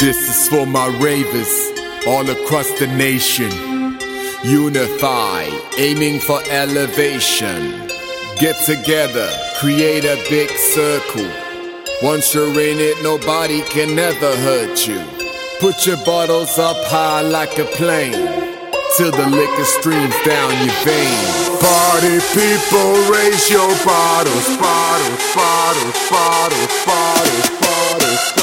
This is for my ravers all across the nation. Unify, aiming for elevation. Get together, create a big circle. Once you're in it, nobody can ever hurt you. Put your bottles up high like a plane, till the liquor streams down your veins. Party people, raise your bottles, bottles, bottles, bottles, bottles, bottles, bottles.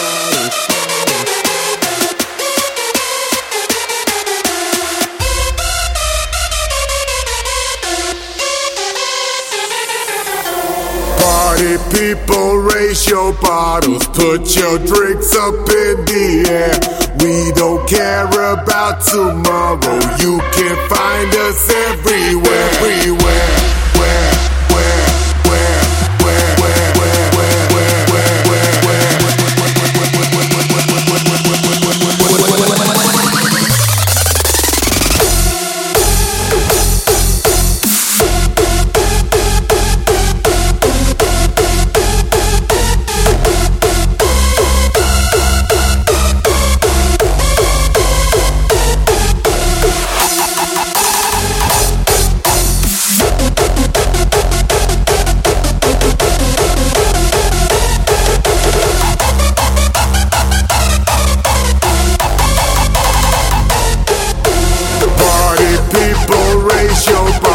Party people, raise your bottles, put your drinks up in the air. We don't care about tomorrow. You can find us everywhere, raise your bottles,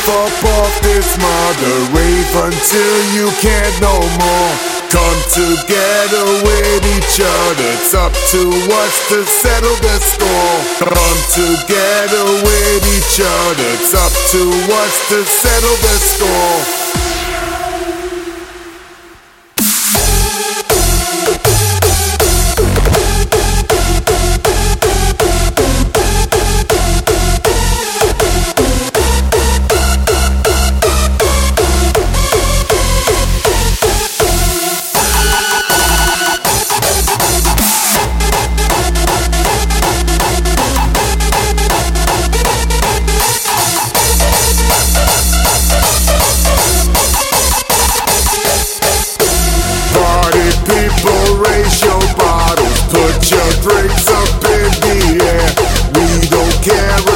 roof up off this mother rave until you can't no more. Come together with each other. It's up to us to settle the score. Come together with each other. It's up to us to settle the score. raise your bottles, put your drinks up in the air. We don't care